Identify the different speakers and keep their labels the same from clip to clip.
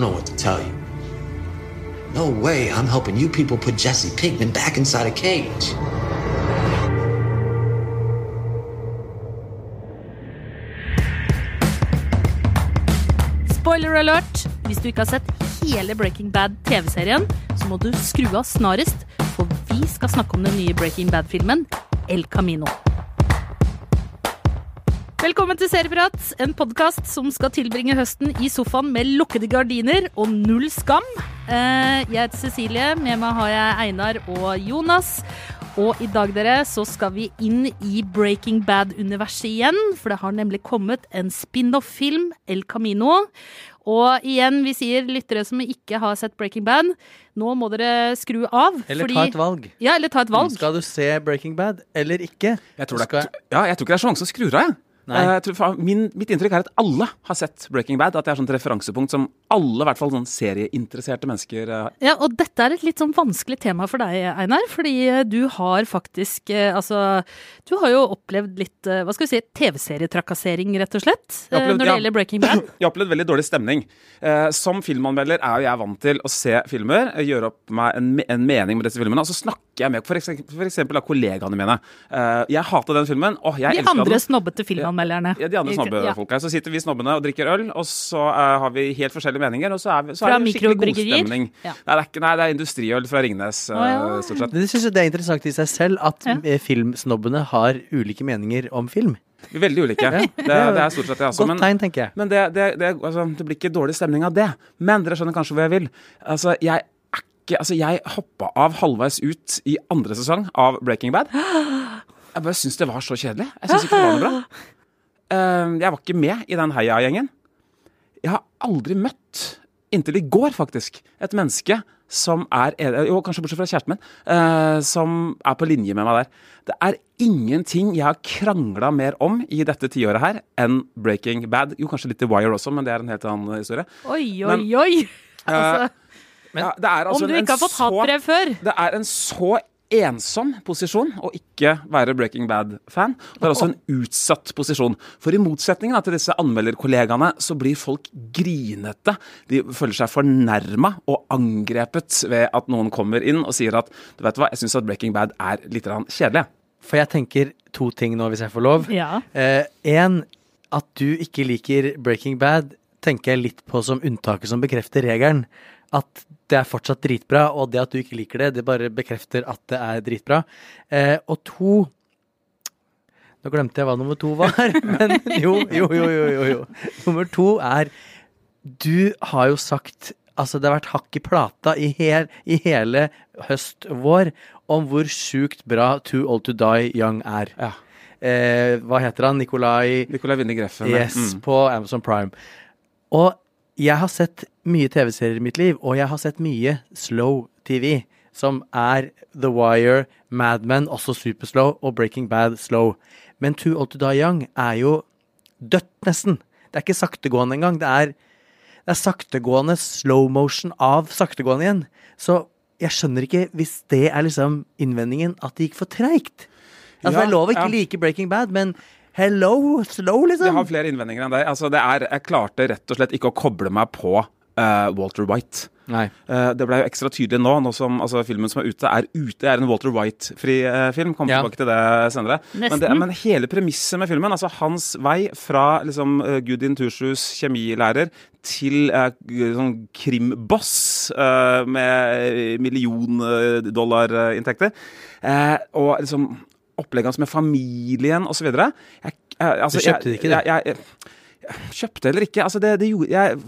Speaker 1: don't know what to tell you. No way I'm helping you people put Jesse Pinkman back inside a cage.
Speaker 2: Spoiler alert! Hvis du ikke har sett hele Breaking Bad TV-serien, så må du skru av snarest, for vi skal snakke om den nye Breaking Bad-filmen El Camino. Velkommen til Serieprat, en podkast som skal tilbringe høsten i sofaen med lukkede gardiner og null skam. Eh, Jeg heter Cecilie, med meg har jeg Einar og Jonas. Og i dag dere, så skal vi inn i Breaking Bad-universet igjen, for det har nemlig kommet en spin-off-film, El Camino. Og igjen, vi sier lyttere som ikke har sett Breaking Bad, nå må dere skru av.
Speaker 3: Eller
Speaker 2: fordi-
Speaker 3: ta et valg.
Speaker 2: Ja, eller ta et valg.
Speaker 3: Skal du se Breaking Bad eller ikke?
Speaker 4: Jeg tror, det
Speaker 3: Skal
Speaker 4: er, ja, jeg tror ikke det er så mange som skrur av. jeg. Eh, tror, min, mitt inntrykk er at alle har sett Breaking Bad. At det er sånn referansepunkt som alle, i hvert fall sånn serieinteresserte mennesker eh, har.
Speaker 2: Ja, og dette er et litt sånn vanskelig tema for deg, Einar. Fordi eh, du har faktisk Altså, du har jo opplevd litt, hva skal vi si, TV-serietrakassering, rett og slett.
Speaker 4: Opplevd-
Speaker 2: Når det
Speaker 4: ja.
Speaker 2: gjelder Breaking Bad.
Speaker 4: Jeg har opplevd veldig dårlig stemning. Som filmanmelder er jo jeg vant til å se filmer, gjøre opp meg en, en mening med disse filmene, og så snakker jeg med eksempel, av kollegaene mine. Jeg hata den filmen. Åh, jeg
Speaker 2: De
Speaker 4: elska
Speaker 2: andre snobbete filmanmelderne.
Speaker 4: Ja, de andre
Speaker 2: Ja.
Speaker 4: Så sitter vi snobbene og drikker øl, og så uh, har vi helt forskjellige meninger, og så er, vi, så
Speaker 2: Fra
Speaker 4: er det skikkelig god stemning.
Speaker 2: Ja.
Speaker 4: Nei, det er ikke, nei, det er industriøl fra Ringnes,
Speaker 2: uh, ja.
Speaker 4: stort sett.
Speaker 3: Det synes jeg det er interessant i seg selv at
Speaker 2: Ja.
Speaker 3: eh, filmsnobbene har ulike meninger om film.
Speaker 4: Veldig ulike. Det, det er stort sett det, altså.
Speaker 3: Godt
Speaker 4: Men,
Speaker 3: tegn, tenker jeg.
Speaker 4: men det, det, det, altså, det blir ikke dårlig stemning av det. Men dere skjønner kanskje hvor jeg vil. Altså, jeg er ikke Altså, jeg hoppa av halvveis ut i andre sesong av Breaking Bad. Jeg bare syns det var så kjedelig. Jeg syns ikke det var noe bra. Eh, jeg var ikke med i den heiagjengen. Jeg har aldri møtt, inntil i går faktisk, et menneske som er Jo, kanskje bortsett fra kjæresten min, uh, som er på linje med meg der. Det er ingenting jeg har krangla mer om i dette tiåret her enn Breaking Bad. Jo, kanskje litt i Wire også, men det er en helt annen historie.
Speaker 2: Oi, oi,
Speaker 4: Men-
Speaker 2: oi! Altså,
Speaker 4: Ja, det er altså
Speaker 2: om du
Speaker 4: en
Speaker 2: ikke har fått hatbrev før.
Speaker 4: Det er en så ensom posisjon å ikke være Breaking Bad-fan. Det er også en utsatt posisjon. For i motsetning til disse anmelderkollegaene, så blir folk grinete. De føler seg fornærma og angrepet ved at noen kommer inn og sier at du vet hva, jeg syns at Breaking Bad er litt kjedelig.
Speaker 3: For jeg tenker to ting nå, hvis jeg får lov.
Speaker 2: Ja.
Speaker 3: En, at du ikke liker Breaking Bad, tenker jeg litt på som unntaket som bekrefter regelen. At det er fortsatt dritbra, og det at du ikke liker det, det bare bekrefter at det er dritbra. Eh, og to Nå glemte jeg hva nummer to var, men jo, jo, jo, jo, jo, jo. Nummer to er Du har jo sagt Altså, det har vært hakk i plata i, hel, i hele høst-vår om hvor sjukt bra Too Old To Die Young er.
Speaker 4: Ja.
Speaker 3: Eh, hva heter han? Nikolai
Speaker 4: Nikolai Winne Greffen.
Speaker 3: Yes,
Speaker 4: Mm.
Speaker 3: på Amazon Prime. Og jeg har sett mye TV-serier i mitt liv, og jeg har sett mye slow TV, som er The Wire, Mad Men, også superslow, og Breaking Bad slow. Men Too Old To Die Young er jo dødt, nesten. Det er ikke saktegående engang. Det er, det er saktegående slow motion av saktegående igjen. Så jeg skjønner ikke, hvis det er liksom innvendingen, at det gikk for treigt. Altså,
Speaker 4: Ja,
Speaker 3: det er lov å ikke
Speaker 4: ja.
Speaker 3: like Breaking Bad, men hello, slow, liksom.
Speaker 4: Jeg har flere innvendinger enn deg. Altså, det er, jeg klarte rett og slett ikke å koble meg på uh, Walter White.
Speaker 3: Nei.
Speaker 4: Eh, det ble jo ekstra tydelig nå, nå som altså, filmen som er ute, er ute. er en Walter White-fri uh, film. Kommer
Speaker 3: Ja.
Speaker 4: tilbake til det senere. Men, det, men hele premisset med filmen, altså hans vei fra liksom, uh, Gudin Turshus kjemilærer til sånn krimboss eh, med milliondollar-inntekter, eh, og liksom opplegget hans med familien osv. Jeg, jeg, altså,
Speaker 3: Du kjøpte det ikke, du?
Speaker 4: Jeg, jeg, jeg, kjøpte heller ikke. Altså, det, det gjorde jeg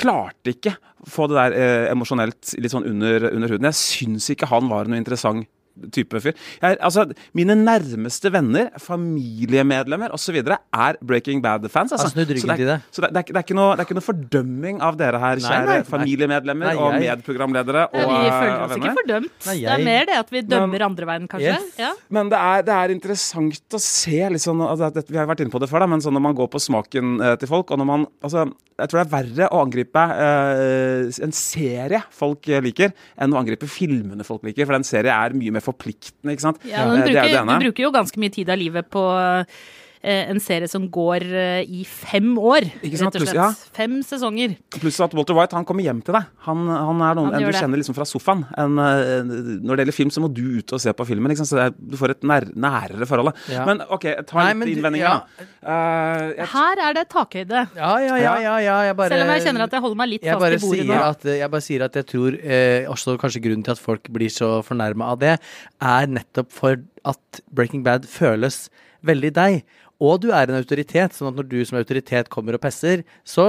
Speaker 4: klarte ikke få det der eh, emosjonelt litt sånn under, under huden. Jeg syns ikke han var noe interessant type fyr. Jeg, altså, mine nærmeste venner, familiemedlemmer osv. er Breaking Bad-fans. Altså.
Speaker 3: Snudd
Speaker 4: Så det
Speaker 3: det.
Speaker 4: Så det, er, er noe, det er ikke noe fordømming av dere her,
Speaker 3: Nei,
Speaker 4: kjære
Speaker 3: nei, nei.
Speaker 4: familiemedlemmer
Speaker 3: Nei,
Speaker 4: og medprogramledere og
Speaker 2: Ja, vi
Speaker 4: eh,
Speaker 2: føler oss ikke fordømt.
Speaker 3: Nei,
Speaker 2: Det er mer det at vi dømmer
Speaker 4: Men-
Speaker 2: andre veien, kanskje.
Speaker 3: Yes.
Speaker 2: Ja.
Speaker 4: Men det er, det er interessant å se sånn, altså, det, Vi har vært inne på det før, da, men sånn når man går på smaken eh, til folk og når man, altså, Jeg tror det er verre å angripe eh, en serie folk eh, liker, enn å angripe filmene folk liker. For den serie er mye mer forpliktende. ikke sant?
Speaker 2: Ja,
Speaker 4: Eh, det er
Speaker 2: bruker, du bruker jo ganske mye tid av livet på eh, en serie som går eh, i fem år,
Speaker 4: Ikke sant,
Speaker 2: rett og slett.
Speaker 4: ja.
Speaker 2: Fem sesonger.
Speaker 4: Pluss at Walter White han kommer hjem til deg. Han, han er noen
Speaker 2: Han
Speaker 4: en du kjenner liksom fra sofaen. En, eh, når det gjelder film, så må du ut og se på filmen. Liksom, så det er, du får et nær, nærere forhold.
Speaker 3: Ja.
Speaker 4: Men OK, ta
Speaker 3: Nei,
Speaker 4: litt innvendinger,
Speaker 3: ja.
Speaker 4: da. Uh,
Speaker 2: Her er det takhøyde.
Speaker 3: Ja, ja, ja, ja, ja jeg bare
Speaker 2: Selv om jeg kjenner at jeg holder meg litt fast i bordet
Speaker 3: sier
Speaker 2: nå.
Speaker 3: at, jeg bare sier at jeg tror eh, også kanskje grunnen til at folk blir så fornærma av det, er nettopp for at Breaking Bad føles veldig deg. Og du er en autoritet, sånn at når du som autoritet kommer og pesser, så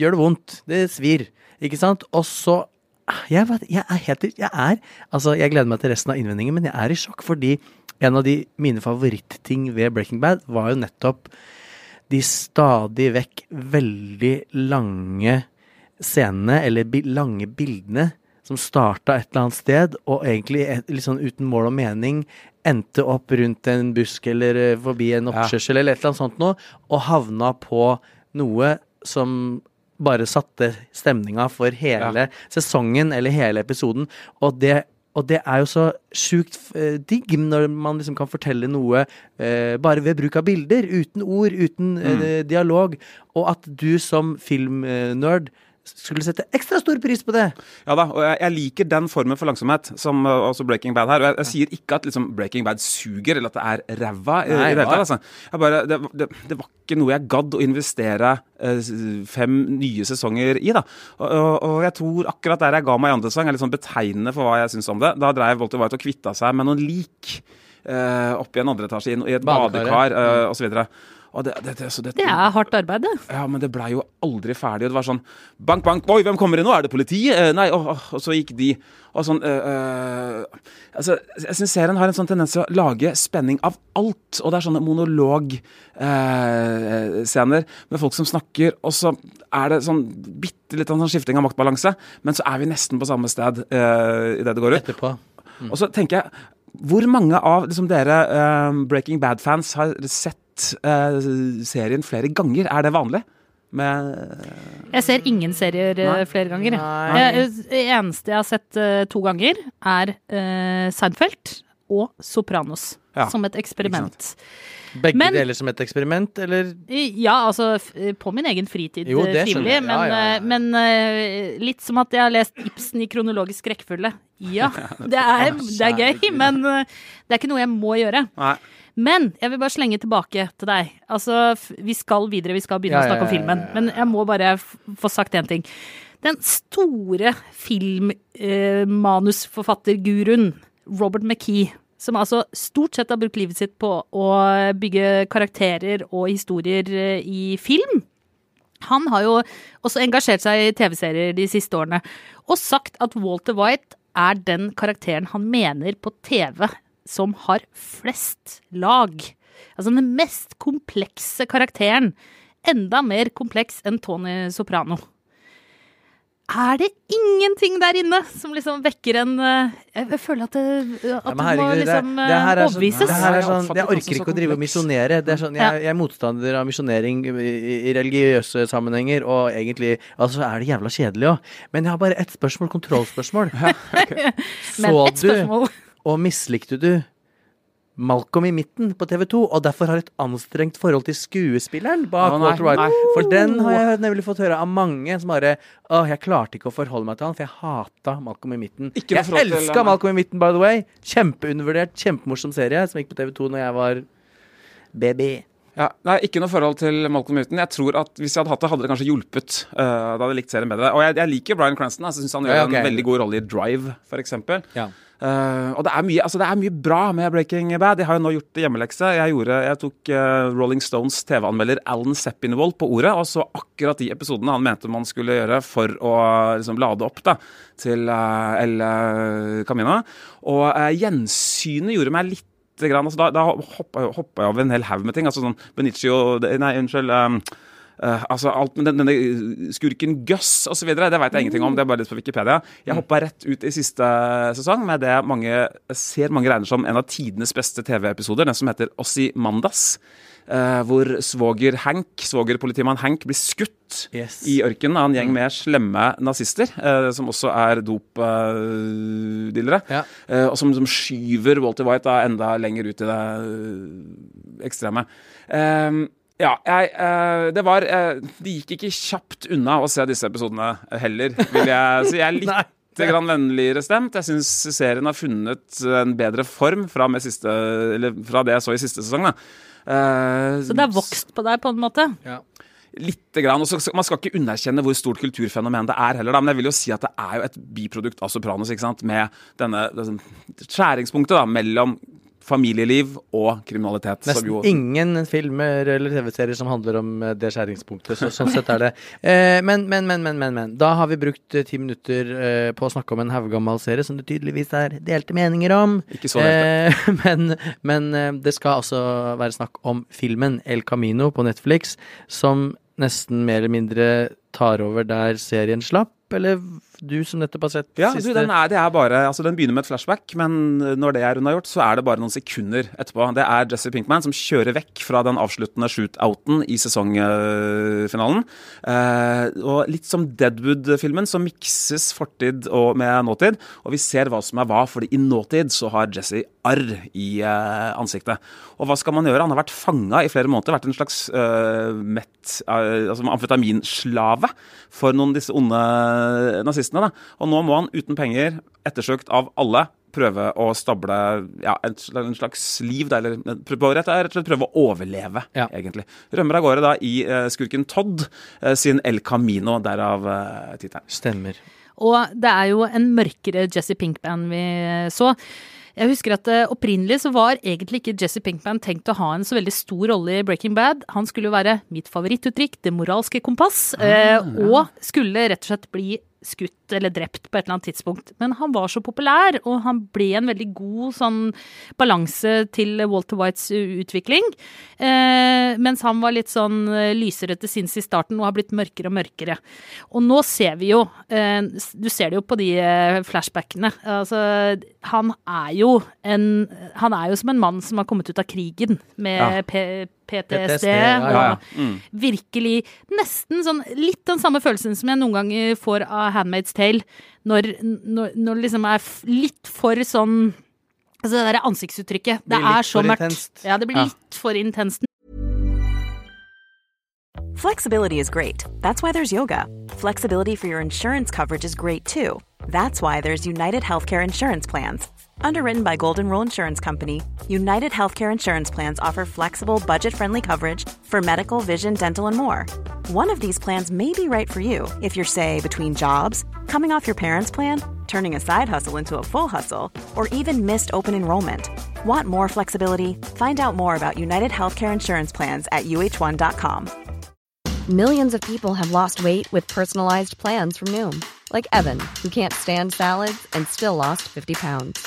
Speaker 3: gjør det vondt. Det svir. Ikke sant? Og så jeg, vet, jeg er helt Jeg er Altså, jeg gleder meg til resten av innvendingen, men jeg er i sjokk fordi en av de mine favorittting ved Breaking Bad var jo nettopp de stadig vekk veldig lange scenene, eller lange bildene, som starta et eller annet sted, og egentlig litt sånn uten mål og mening endte opp rundt en busk eller eh, forbi en oppkjørsel eller et eller annet sånt noe, og havna på noe som bare satte stemninga for hele sesongen eller hele episoden. Og det, og det er jo så sjukt eh, digg når man liksom kan fortelle noe eh, bare ved bruk av bilder, uten ord, uten eh, dialog. Og at du som filmnerd skulle sette ekstra stor pris på det.
Speaker 4: ja da, og jeg, jeg liker den formen for langsomhet som uh, også Breaking Bad her. Og jeg, jeg sier ikke at liksom, Breaking Bad suger, eller at det er ræva. i- i det hele tatt, altså. Jeg bare, det, det, det var ikke noe jeg gadd å investere eh, fem nye sesonger i. da. Og, og, og jeg tror akkurat der jeg ga meg i andre sang, er litt sånn betegnende for hva jeg syns om det. Da dreiv Walter White og kvitta seg med noen lik eh, opp i en andre etasje, i, i et badekar uh, osv. Og det, det, det, så det,
Speaker 2: Det er hardt arbeid, det.
Speaker 4: ja, men det blei jo aldri ferdig. Og det var sånn Bank, bank, oi, hvem kommer inn nå? Er det politiet? Nei, og, åh, og så gikk de. Og sånn øh, øh, Altså, jeg syns serien har en sånn tendens til å lage spenning av alt. Og det er sånne monologscener med folk som snakker, og så er det sånn bitte litt av sånn skifting av maktbalanse, men så er vi nesten på samme sted uh, idet det går ut.
Speaker 3: Etterpå.
Speaker 4: Og så tenker jeg Hvor mange av liksom, dere uh, Breaking Bad-fans har sett uh, serien flere ganger? Er det vanlig? Med
Speaker 2: Jeg ser ingen serier flere ganger. Det eneste jeg har sett to ganger, er Seinfeld og Sopranos.
Speaker 4: Ja,
Speaker 2: Som et eksperiment.
Speaker 3: Begge
Speaker 2: Men-
Speaker 3: deler som et eksperiment, eller?
Speaker 2: Ja, altså på min egen fritid
Speaker 3: Jo,
Speaker 2: eh,
Speaker 3: det
Speaker 2: frivillig.
Speaker 3: Ja,
Speaker 2: Men,
Speaker 3: ja,
Speaker 2: eh, men eh, litt som at jeg har lest Ibsen i kronologisk rekkefølge. Ja, det er, det er gøy, men eh, det er ikke noe jeg må gjøre.
Speaker 4: Nei.
Speaker 2: Men jeg vil bare slenge tilbake til deg. Altså, vi skal videre, vi skal begynne å snakke om filmen. Men jeg må bare få sagt én ting. Den store filmmanusforfatterguruen Robert McKee, som altså stort sett har brukt livet sitt på å bygge karakterer og historier eh, i film, han har jo også engasjert seg i TV-serier de siste årene, og sagt at Walter White er den karakteren han mener på TV som har flest lag. Altså den mest komplekse karakteren. Enda mer kompleks enn Tony Soprano. Er det ingenting der inne som liksom vekker en eh, Jeg føler at det, at
Speaker 3: Ja,
Speaker 2: herregud, må
Speaker 3: herregud, det-
Speaker 2: liksom
Speaker 3: det her
Speaker 2: eh,
Speaker 3: er sånn- Det her er
Speaker 4: Jeg
Speaker 3: sånn, jeg orker ikke å drive og misjonere. Er sånn, jeg, jeg er motstander av misjonering i, i religiøse sammenhenger, og egentlig Altså er det jævla kjedelig òg. Men jeg har bare ett spørsmål, kontrollspørsmål. Så du og mislikte du Malcolm i midten på TV 2, og derfor har et anstrengt forhold til skuespilleren bak
Speaker 4: oh, nei,
Speaker 3: Walter White.
Speaker 4: nei.
Speaker 3: For den har jeg nemlig fått høre av mange som bare Å, jeg klarte ikke å forholde meg til han, for jeg hata Malcolm i midten.
Speaker 4: Ikke
Speaker 3: jeg elska Malcolm i midten, by the way. Kjempeundervurdert, kjempemorsom serie som gikk på TV 2 når jeg var baby.
Speaker 4: Ja, nei, Ikke noe forhold til Malcolm Newton. Jeg tror at Hvis jeg hadde hatt det, hadde det kanskje hjulpet. Uh, da hadde jeg likt serien bedre. Og jeg, jeg liker Bryan Cranston. Altså, jeg synes han gjør
Speaker 3: Ja, okay.
Speaker 4: en veldig god rolle i Drive, f.eks.
Speaker 3: Ja.
Speaker 4: Uh, og det er, mye, altså det er mye bra med Breaking Bad. Jeg har jo nå gjort hjemmelekse. Jeg, gjorde, jeg tok uh, Rolling Stones TV-anmelder Alan Seppinvold på ordet og så akkurat de episodene han mente man skulle gjøre for å liksom, lade opp da, til El Camino. Og gjensynet gjorde meg litt grann, altså, Da, da hoppa, jeg- over en hel haug med ting. altså sånn Benicio Nei, unnskyld. um, uh, altså alt med den, denne skurken Gus osv. Det vet jeg ingenting om. Det er bare litt på Wikipedia. Jeg hoppa rett ut i siste sesong med det mange ser mange regner som en av tidenes beste TV-episoder. Den som heter Ossimandas. Uh, hvor svoger Hank, svogerpolitimann Hank blir skutt
Speaker 3: Yes.
Speaker 4: i ørkenen av en gjeng med slemme nazister, eh, som også er dopdealere.
Speaker 3: Ja.
Speaker 4: Eh, og som, som skyver Walter White da enda lenger ut i det ekstreme. Um, ja, jeg, det var Det gikk ikke kjapt unna å se disse episodene heller, vil jeg si. Jeg er litt grann vennligere stemt. Jeg syns serien har funnet en bedre form fra, siste, fra det jeg så i siste sesong. Da.
Speaker 2: Uh, så det har vokst på deg, på en måte?
Speaker 4: Ja. Lite grann. Og så, man skal ikke underkjenne hvor stort kulturfenomen det er heller, da. Men jeg vil jo si at det er jo et biprodukt av Sopranos, ikke sant. Med denne, denne skjæringspunktet da, mellom familieliv og kriminalitet.
Speaker 3: Nesten jo... ingen filmer eller TV-serier som handler om eh, det skjæringspunktet. Så, sånn sett er det. Eh, men, men, men, men, men, men. Da har vi brukt eh, ti minutter eh, på å snakke om en haugammal serie som det tydeligvis er delte meninger om.
Speaker 4: Ikke så.
Speaker 3: Eh, men, men det skal altså være snakk om filmen El Camino på Netflix, som nesten mer eller mindre tar over der serien slapp, eller du som nettopp har sett
Speaker 4: ja, siste du, den, er, det er bare, altså den begynner med et flashback, men når det er unnagjort, så er det bare noen sekunder etterpå. Det er Jesse Pinkman som kjører vekk fra den avsluttende shootouten i sesongfinalen. Eh, og litt som Deadwood-filmen, så mikses fortid og med nåtid, og vi ser hva som er hva, fordi i nåtid så har Jesse arr i eh, ansiktet. Og hva skal man gjøre? Han har vært fanga i flere måneder, vært en slags eh, mett, uh, altså amfetaminslave for noen av disse onde nazistene. Da. Og nå må han uten penger, ettersøkt av alle, prøve å stable ja, en slags liv, der, eller rett og slett prøve å overleve, ja. egentlig. Rømmer av gårde da i uh, skurken Todd sin El Camino, derav uh, tittelen.
Speaker 3: Stemmer.
Speaker 2: Og det er jo en mørkere Jesse Pinkman vi så. Jeg husker at uh, Opprinnelig så var egentlig ikke Jesse Pinkman tenkt å ha en så veldig stor rolle i Breaking Bad. Han skulle jo være mitt favorittuttrykk, det moralske kompass, ah, ja. og skulle rett og slett bli skutt eller drept på et eller annet tidspunkt. Men han var så populær, og han ble en veldig god sånn balanse til Walter Whites utvikling. Eh, mens han var litt sånn eh, lysere til sinns i starten og har blitt mørkere og mørkere. Og nå ser vi jo eh, Du ser det jo på de eh, flashbackene. Altså, han er jo en Han er jo som en mann som har kommet ut av krigen med ja. PTSD. PTSD ja, ja, mm. Virkelig nesten sånn litt den samme følelsen som jeg noen ganger får av Handmaid's Tale, når, når, når det liksom er litt for sånn Altså det derre ansiktsuttrykket. Det, det er så mørkt. Ja, det blir litt for intenst.
Speaker 5: Flexibility is great. That's why there's yoga. Flexibility for your insurance coverage is great too. That's why there's United Healthcare Insurance Plans. Underwritten by Golden Rule Insurance Company, United Healthcare Insurance Plans offer flexible, budget friendly coverage for medical, vision, dental, and more. One of these plans may be right for you if you're, say, between jobs, coming off your parents' plan, turning a side hustle into a full hustle, or even missed open enrollment. Want more flexibility? Find out more about United Healthcare Insurance Plans at uh1.com.
Speaker 6: Millions of people have lost weight with personalized plans from Noom, like Evan, who can't stand salads and still lost 50 pounds.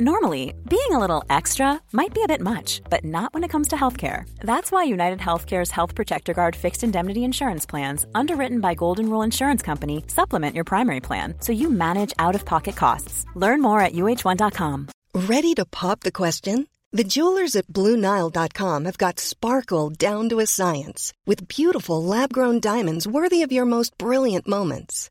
Speaker 5: Normally, being a little extra might be a bit much, but not when it comes to healthcare. That's why United Healthcare's Health Protector Guard fixed indemnity insurance plans, underwritten by Golden Rule Insurance Company, supplement your primary plan so you manage out of pocket costs. Learn more at uh1.com.
Speaker 7: Ready to pop the question? The jewelers at Bluenile.com have got sparkle down to a science with beautiful lab grown diamonds worthy of your most brilliant moments.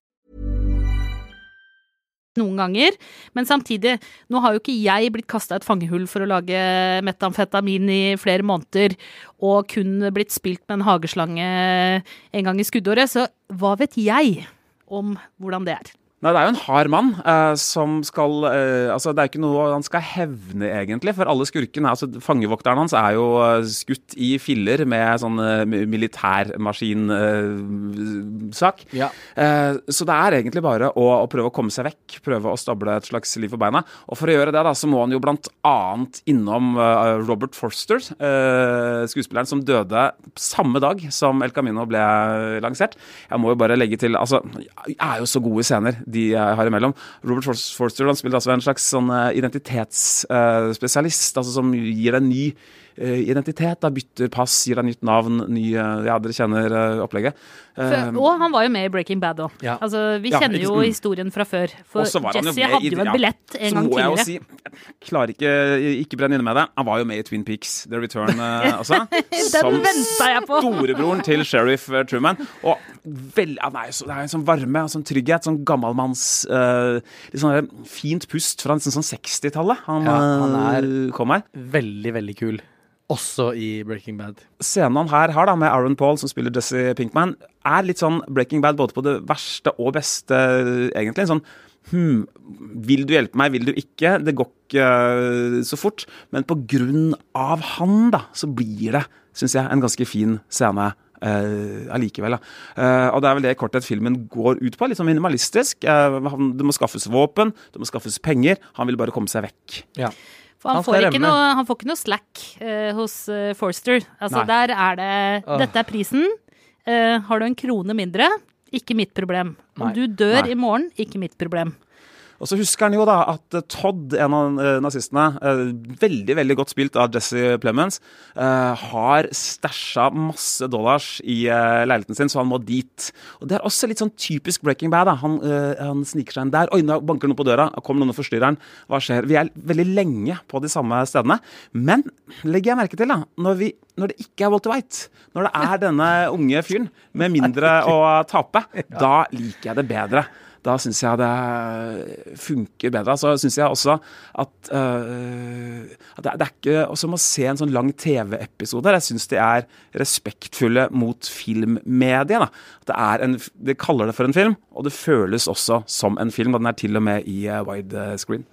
Speaker 2: Noen ganger, men samtidig, nå har jo ikke jeg blitt kasta et fangehull for å lage metamfetamin i flere måneder, og kun blitt spilt med en hageslange en gang i skuddåret, så hva vet jeg om hvordan det er?
Speaker 4: Nei, det er jo en hard mann eh, som skal eh, Altså, det er ikke noe han skal hevne, egentlig, for alle skurkene altså, Fangevokteren hans er jo eh, skutt i filler med sånn militærmaskinsak.
Speaker 3: Ja.
Speaker 4: Eh, så det er egentlig bare å, å prøve å komme seg vekk, prøve å stable et slags liv på beina. Og for å gjøre det, da, så må han jo blant annet innom Robert Forster, eh, skuespilleren som døde samme dag som El Camino ble lansert. Jeg må jo bare legge til Altså, er jo så gode scener de jeg har imellom. Robert Forster han spiller altså en slags sånn eh, identitetsspesialist, altså som gir deg ny eh, identitet. Da bytter pass, gir deg nytt navn, ny eh, Ja, dere kjenner opplegget.
Speaker 2: For,
Speaker 4: Eh,
Speaker 2: og han var jo med i Breaking Bad òg.
Speaker 3: Ja.
Speaker 2: Altså, vi kjenner
Speaker 4: ja,
Speaker 2: jo historien fra før. For Jesse hadde jo en
Speaker 4: ja,
Speaker 2: billett en
Speaker 4: så må jeg jo si, jeg klarer ikke ikke brenne inne med det. Han var jo med i Twin Peaks, The Return eh, også.
Speaker 2: Ventet jeg på.
Speaker 4: storebroren til sheriff eh, Truman. Og vel, han er jo så, det er en sånn varme, og sånn trygghet, sånn gammelmanns uh, Litt sånn fint pust fra nesten sånn 60-tallet. Han,
Speaker 3: Ja, han er-
Speaker 4: eh, kom her.
Speaker 3: Veldig, veldig kul. Også i Breaking Bad.
Speaker 4: Scenen han her har da med Aaron Paul, som spiller Jesse Pinkman, er litt sånn Breaking Bad både på det verste og beste, egentlig. Sånn Hm, vil du hjelpe meg, vil du ikke? Det går ikke øh, så fort. Men på grunn av han, da, så blir det, syns jeg, en ganske fin scene. Uh, allikevel, da. Eh, og det er vel det i korthet filmen går ut på. Litt sånn minimalistisk. Eh, han, det må skaffes våpen, det må skaffes penger. Han vil bare komme seg vekk.
Speaker 3: Ja.
Speaker 2: For han,
Speaker 3: Han
Speaker 2: får ikke noe, han får ikke noe slack uh, hos uh, Forster. Altså,
Speaker 4: Nei.
Speaker 2: der er det. Dette er prisen. Uh, har du en krone mindre, ikke mitt problem. Om
Speaker 3: Nei.
Speaker 2: du dør
Speaker 4: Nei.
Speaker 2: i morgen, ikke mitt problem.
Speaker 4: Og så husker han jo da at eh, Todd, en av eh, nazistene, eh, veldig veldig godt spilt av Jesse Plemons, har stæsja masse dollars i leiligheten sin, så han må dit. Og Det er også litt sånn typisk Breaking Bad. da. Han, han sniker seg inn der. Oi, nå banker noen på døra. Kommer noen og forstyrrer han. Hva skjer? Vi er veldig lenge på de samme stedene. Men legger jeg merke til, da, når, vi, når det ikke er Walter White, når det er denne unge fyren med mindre å tape, da liker jeg det bedre da syns jeg det funker bedre. Så syns jeg også at, uh, at det, er ikke som å se en sånn lang TV-episode. Jeg syns de er respektfulle mot filmmediet. Det, er en, de kaller det for en film, og det føles også som en film. og Den er til og med i uh, widescreen.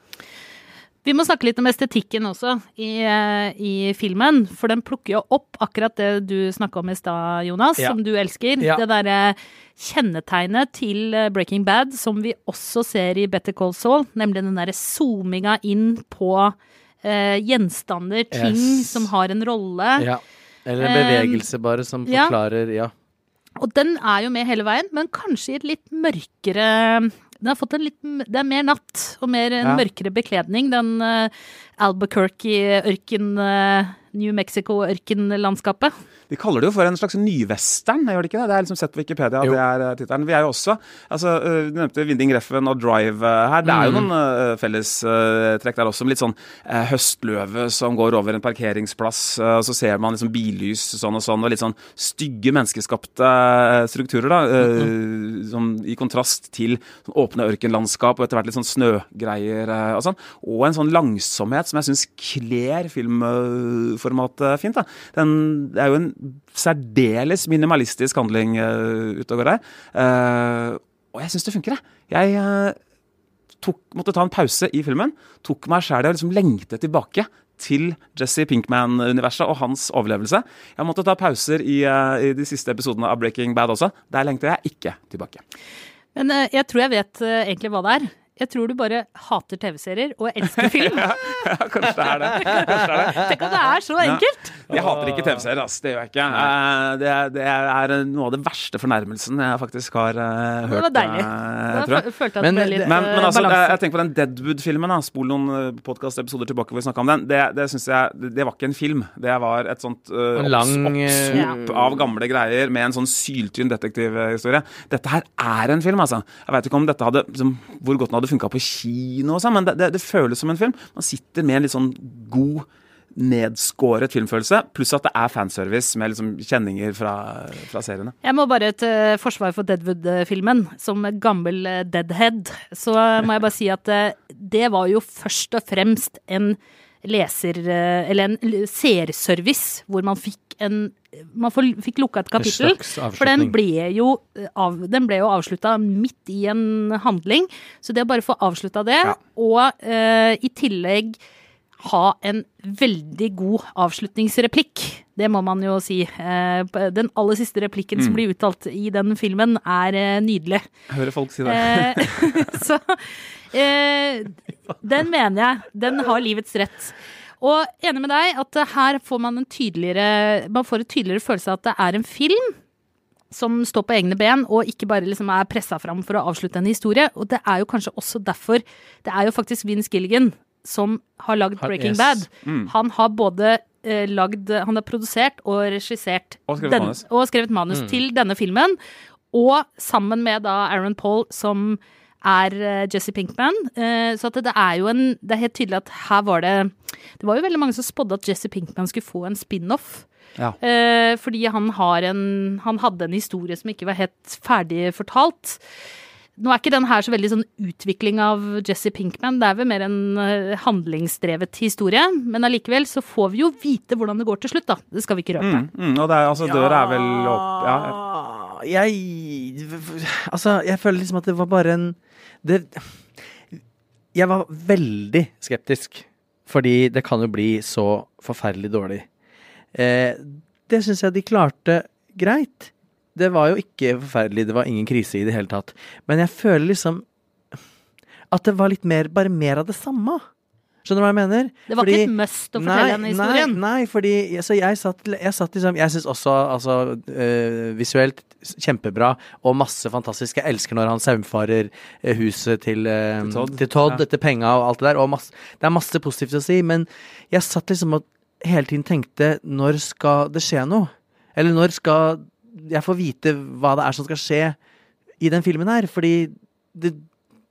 Speaker 2: Vi må snakke litt om estetikken også i, eh, i filmen, for den plukker jo opp akkurat det du snakka om i stad, Jonas,
Speaker 3: Ja.
Speaker 2: som du elsker.
Speaker 3: Ja.
Speaker 2: Det derre kjennetegnet til eh, Breaking Bad som vi også ser i Better Call Saul, nemlig den derre zoominga inn på eh, gjenstander, ting
Speaker 3: Yes.
Speaker 2: som har en rolle.
Speaker 3: Ja. Eller en
Speaker 2: Um,
Speaker 3: bevegelse, bare, som forklarer Ja.
Speaker 2: Og den er jo med hele veien, men kanskje i et litt mørkere den har fått en litt, Det er mer natt og mer en
Speaker 4: Ja.
Speaker 2: mørkere bekledning. Den uh, Albuquerque-ørken, uh, New Mexico-ørkenlandskapet.
Speaker 4: De kaller det jo for en slags nyvestern, gjør de ikke det? Det er liksom sett på Wikipedia,
Speaker 3: Jo.
Speaker 4: det er uh, tittelen. Vi er jo også altså, uh, Du nevnte Winding Reffen og Drive her. Det er jo
Speaker 3: Mm.
Speaker 4: noen uh, fellestrekk der også. med Litt sånn uh, høstløve som går over en parkeringsplass, uh, og så ser man liksom billys sånn og sånn, og litt sånn stygge menneskeskapte strukturer, da. Uh, som, I kontrast til sånn åpne ørkenlandskap og etter hvert litt sånn snøgreier og sånn. Og en sånn langsomhet som jeg syns kler filmformatet fint. Den, det er jo en særdeles minimalistisk handling uh, ute og går der. Uh, og jeg syns det funker, jeg. Jeg uh, tok, måtte ta en pause i filmen. Tok meg sjæl i å liksom lengte tilbake til Jesse Pinkman-universet og hans overlevelse. Jeg måtte ta pauser i, uh, i de siste episodene av Breaking Bad også. Der lengter jeg ikke tilbake.
Speaker 2: Men eh, jeg tror jeg vet eh, egentlig hva det er. Jeg tror du bare hater TV-serier og elsker film.
Speaker 4: Kanskje det er det. Kanskje det, er det.
Speaker 2: Tenk at det er så enkelt!
Speaker 4: Jeg hater ikke TV-serier, ass. Det gjør jeg ikke. Eh, Det, er- det er noe av det verste fornærmelsen jeg faktisk har hørt.
Speaker 2: Det var deilig.
Speaker 4: eh,
Speaker 2: Da
Speaker 4: tror jeg.
Speaker 2: fø- følte jeg at
Speaker 3: Men
Speaker 2: det ble
Speaker 3: det-
Speaker 2: litt
Speaker 4: Men, men
Speaker 2: eh,
Speaker 4: altså,
Speaker 2: balanse.
Speaker 4: jeg tenker på den Deadwood-filmen. Spol noen podkastepisoder tilbake hvor vi snakka om den. Det, det synes jeg, det, det var ikke en film. Det var et sånt uh,
Speaker 3: lang,
Speaker 4: oppsop
Speaker 3: eh,
Speaker 4: av gamle greier med en sånn syltynn detektivhistorie. Dette her er en film, altså. Jeg vet ikke om dette hadde liksom, hvor godt den hadde funka på kino, og sånn, men det, det, det føles som en film. Man sitter med en litt sånn god nedskåret filmfølelse, pluss at det er fanservice med liksom kjenninger fra, fra seriene.
Speaker 2: Jeg må bare til forsvar for Deadwood-filmen. Som gammel deadhead, så må jeg bare si at eh, det var jo først og fremst en leser... eh, Eller en seerservice hvor man fikk en man får, fikk lukka et kapittel. For den ble jo, eh, av, den ble jo avslutta midt i en handling. Så det å bare få avslutta det,
Speaker 4: Ja.
Speaker 2: og eh, i tillegg ha en veldig god avslutningsreplikk. Det må man jo si. Eh, Den aller siste replikken
Speaker 4: Mm.
Speaker 2: som blir uttalt i den filmen, er eh, nydelig.
Speaker 4: Jeg hører folk si det.
Speaker 2: Så eh, den mener jeg. Den har livets rett. Og enig med deg at her får man en tydeligere Man får en tydeligere følelse av at det er en film som står på egne ben, og ikke bare liksom er pressa fram for å avslutte en historie. Og det er jo kanskje også derfor Det er jo faktisk Vince Gilligan som har lagd Breaking
Speaker 3: yes.
Speaker 2: Bad.
Speaker 4: Mm.
Speaker 2: Han har både eh, lagd Han har produsert og regissert
Speaker 4: Og skrevet manus.
Speaker 2: og skrevet manus til denne filmen. Og sammen med da Aaron Paul, som er eh, Jesse Pinkman. Eh, så at det, er jo en Det er helt tydelig at her var det Det var jo veldig mange som spådde at Jesse Pinkman skulle få en spin-off.
Speaker 4: Ja.
Speaker 2: Eh, fordi han har en Han hadde en historie som ikke var helt ferdig fortalt. Nå er ikke den her så veldig sånn utvikling av Jesse Pinkman, det er vel mer en handlingsdrevet historie. Men allikevel så får vi jo vite hvordan det går til slutt, da. Det skal vi ikke røpe.
Speaker 4: Mm, mm, og det er, altså, døra er vel opp ja.
Speaker 3: Jeg Altså, jeg føler liksom at det var bare en det, Jeg var veldig skeptisk, fordi det kan jo bli så forferdelig dårlig. Eh, det syns jeg de klarte greit. Det var jo ikke forferdelig, det var ingen krise i det hele tatt. Men jeg føler liksom at det var litt mer, bare mer av det samme. Skjønner du hva jeg mener?
Speaker 2: Det var ikke et must å fortelle denne historien.
Speaker 3: Nei, nei fordi altså, jeg satt, jeg satt liksom Jeg syns også altså, øh, visuelt kjempebra og masse fantastisk. Jeg elsker når han saumfarer øh, huset til, øh,
Speaker 4: Til Todd.
Speaker 3: til Todd
Speaker 4: Ja.
Speaker 3: etter penga og alt det der. Og masse, det er masse positivt å si, men jeg satt liksom og hele tiden tenkte Når skal det skje noe? Eller når skal jeg få vite hva det er som skal skje i den filmen her? Fordi det,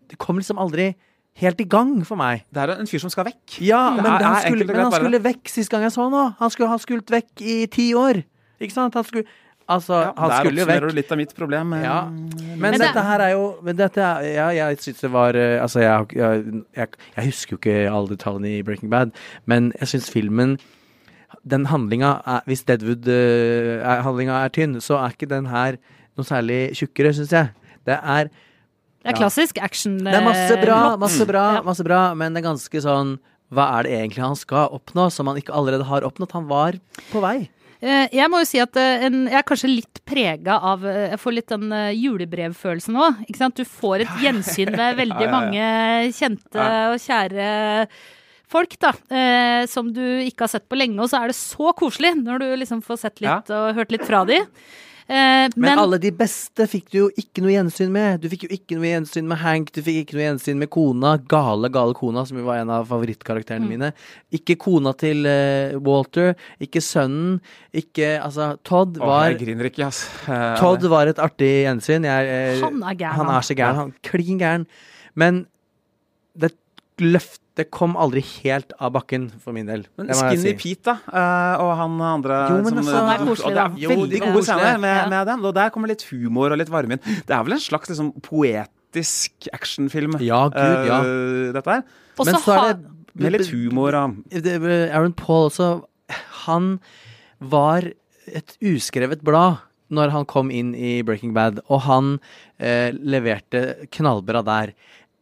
Speaker 3: det kom liksom aldri helt i gang for meg.
Speaker 4: Det er en fyr som skal vekk.
Speaker 3: Ja, men,
Speaker 4: er-
Speaker 3: han, skulle, men han skulle vekk sist gang jeg så han nå. Han skulle ha skult vekk i ti år. Ikke sant? Han skulle Altså,
Speaker 4: Ja,
Speaker 3: han
Speaker 4: der
Speaker 3: skulle jo
Speaker 4: oppsummerer
Speaker 3: vekk.
Speaker 4: du litt av mitt problem. eh,
Speaker 3: Ja. Men,
Speaker 2: Men det-
Speaker 3: dette her er jo dette er, Ja, jeg syns det var eh, Altså, jeg, jeg, jeg, jeg husker jo ikke alle detaljene i Breaking Bad, men jeg syns filmen Den handlinga Hvis Deadwood-handlinga er tynn, så er ikke den her noe særlig tjukkere, syns jeg. Det er
Speaker 2: Det er klassisk action.
Speaker 3: det er masse bra, masse bra, masse bra, men det er ganske sånn Hva er det egentlig han skal oppnå, som han ikke allerede har oppnådd? Han var på vei.
Speaker 2: Eh, Jeg må jo si at eh, en, jeg er kanskje litt prega av eh, Jeg får litt den eh, julebrevfølelsen nå. Ikke sant? Du får et gjensyn med veldig mange kjente og kjære folk, da. Eh, som du ikke har sett på lenge, og så er det så koselig når du liksom får sett litt og hørt litt fra de. Eh,
Speaker 3: Men,
Speaker 2: men
Speaker 3: alle de beste fikk du jo ikke noe gjensyn med. Du fikk jo ikke noe gjensyn med Hank, du fikk ikke noe gjensyn med kona. Gale, gale kona, som jo var en av favorittkarakterene mine. Ikke kona til uh, Walter, ikke sønnen, ikke Altså, Todd
Speaker 4: Åh,
Speaker 3: var
Speaker 4: jeg griner ikke, ass. Uh,
Speaker 3: Todd var et artig gjensyn. Jeg, uh,
Speaker 2: Han er gæren,
Speaker 3: Han er så gæren. Han klin gæren. Men det løft Det kom aldri helt av bakken for min del.
Speaker 4: Men Skinny
Speaker 3: si.
Speaker 4: Pete, da, eh, og han andre
Speaker 3: Jo, men
Speaker 4: som,
Speaker 3: altså-
Speaker 2: Han er
Speaker 4: og
Speaker 2: koselig,
Speaker 4: det er
Speaker 2: da.
Speaker 3: Jo, de er
Speaker 4: gode scener med,
Speaker 2: Ja.
Speaker 4: med dem. Og der kommer litt humor og litt varme inn. Det er vel en slags liksom, poetisk actionfilm,
Speaker 3: Ja, gud, ja.
Speaker 4: eh, dette her.
Speaker 2: også
Speaker 3: Men så er det
Speaker 4: Med litt humor og
Speaker 3: Aaron Paul også Han var et uskrevet blad når han kom inn i Breaking Bad, og han eh, leverte knallbra der.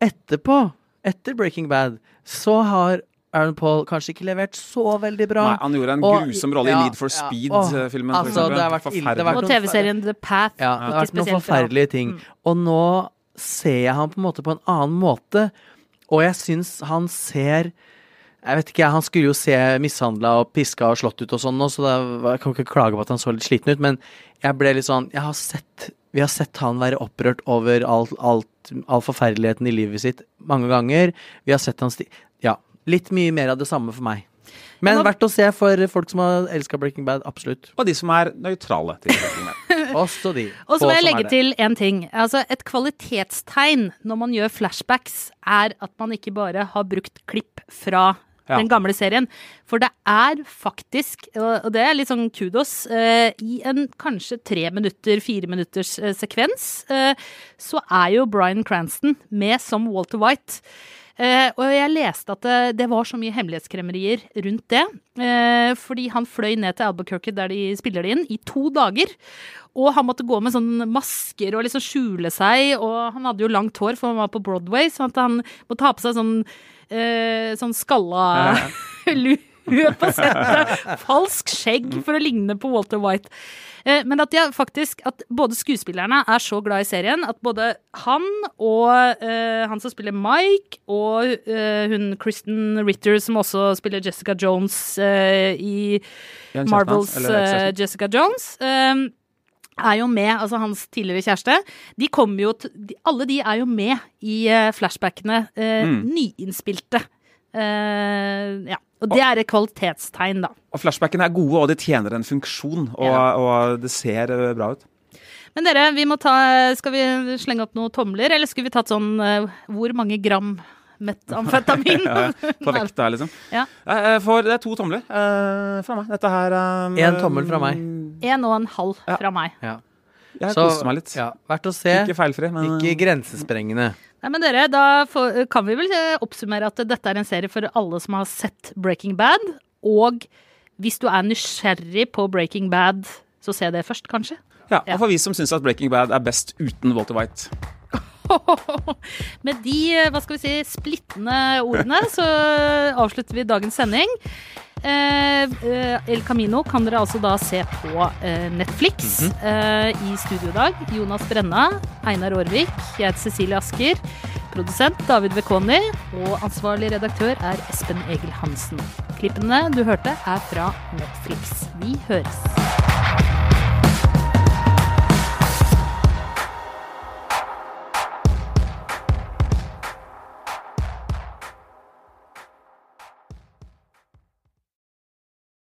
Speaker 3: Etterpå, etter Breaking Bad, så har Aaron Paul kanskje ikke levert så veldig bra.
Speaker 4: Nei, han gjorde en
Speaker 3: Og-
Speaker 4: grusom rolle
Speaker 3: ja,
Speaker 4: i Need for Speed-filmen.
Speaker 3: Ja, altså, det har vært ille- det har vært
Speaker 2: og TV-serien The Path.
Speaker 3: Ja, det har vært noen forferdelige ting. Og nå ser jeg han på en måte på en annen måte, og jeg syns han ser jeg vet ikke, Han skulle jo se mishandla og piska og slått ut og sånn nå, så det var, jeg kan ikke klage på at han så litt sliten ut, men jeg ble litt sånn jeg har sett, Vi har sett han være opprørt over alt, alt, all forferdeligheten i livet sitt mange ganger. Vi har sett han sti... Ja. Litt mye mer av det samme for meg. Men verdt å se for folk som har elska Breaking Bad. Absolutt.
Speaker 4: Og de som er nøytrale. til Breaking Bad.
Speaker 3: Også de.
Speaker 2: Og så må jeg legge til en ting. Altså, et kvalitetstegn når man gjør flashbacks, er at man ikke bare har brukt klipp fra
Speaker 4: Ja.
Speaker 2: den gamle serien. For det er faktisk, og det er litt sånn kudos, eh, i en kanskje tre minutter, fire minutters eh, sekvens, eh, så er jo Bryan Cranston med som Walter White. Eh, og jeg leste at det, det var så mye hemmelighetskremmerier rundt det. Eh, fordi han fløy ned til Albuquerque der de spiller det inn, i to dager. Og han måtte gå med sånn masker og liksom skjule seg, og han hadde jo langt hår, for han var på Broadway, så at han måtte ha på seg sånn, eh, sånn skalla lue på settet. Falsk skjegg for å ligne på Walter White. Eh, Men at, jeg faktisk, at både skuespillerne er så glad i serien at både han og uh, han som spiller Mike, og uh, hun Kristen Ritter, som også spiller Jessica Jones uh, i Marvels. Jessica Jones, er jo med, altså hans tidligere kjæreste. De kommer jo til, Alle de er jo med i flashbackene.
Speaker 4: Mm.
Speaker 2: Nyinnspilte. Ja. Og det er et kvalitetstegn, da.
Speaker 4: Og flashbackene er gode, og de tjener en funksjon, og,
Speaker 2: Ja.
Speaker 4: og det ser eh, bra ut.
Speaker 2: Men dere, vi må ta Skal vi slenge opp noen tomler, eller skulle vi tatt sånn eh, Hvor mange gram metamfetamin?
Speaker 4: Ja, på vekta, liksom.
Speaker 2: Ja.
Speaker 4: Eh, For det er to tomler eh, fra meg. Dette her eh,
Speaker 3: En tommel fra meg.
Speaker 2: En og en halv
Speaker 4: Ja.
Speaker 2: fra meg.
Speaker 3: Ja.
Speaker 4: Jeg koste meg litt.
Speaker 3: Ja, verdt å se.
Speaker 4: Ikke feilfri, men
Speaker 3: Ikke grensesprengende.
Speaker 2: Nei, men dere, Da får, kan vi vel eh, oppsummere at dette er en serie for alle som har sett Breaking Bad. Og hvis du er nysgjerrig på Breaking Bad, så se det først, kanskje.
Speaker 4: ja,
Speaker 2: Ja.
Speaker 4: Og for vi som syns at Breaking Bad er best uten Walter White.
Speaker 2: Med de eh, hva skal vi si, splittende ordene så avslutter vi dagens sending. Eh, eh, El Camino kan dere altså da se på eh, Netflix. eh, I studio i dag Jonas Brenna, Einar Aarvik, jeg heter Cecilie Asker. Produsent David Vekoni, og ansvarlig redaktør er Espen Egil Hansen. Klippene du hørte, er fra Netflix. Vi høres.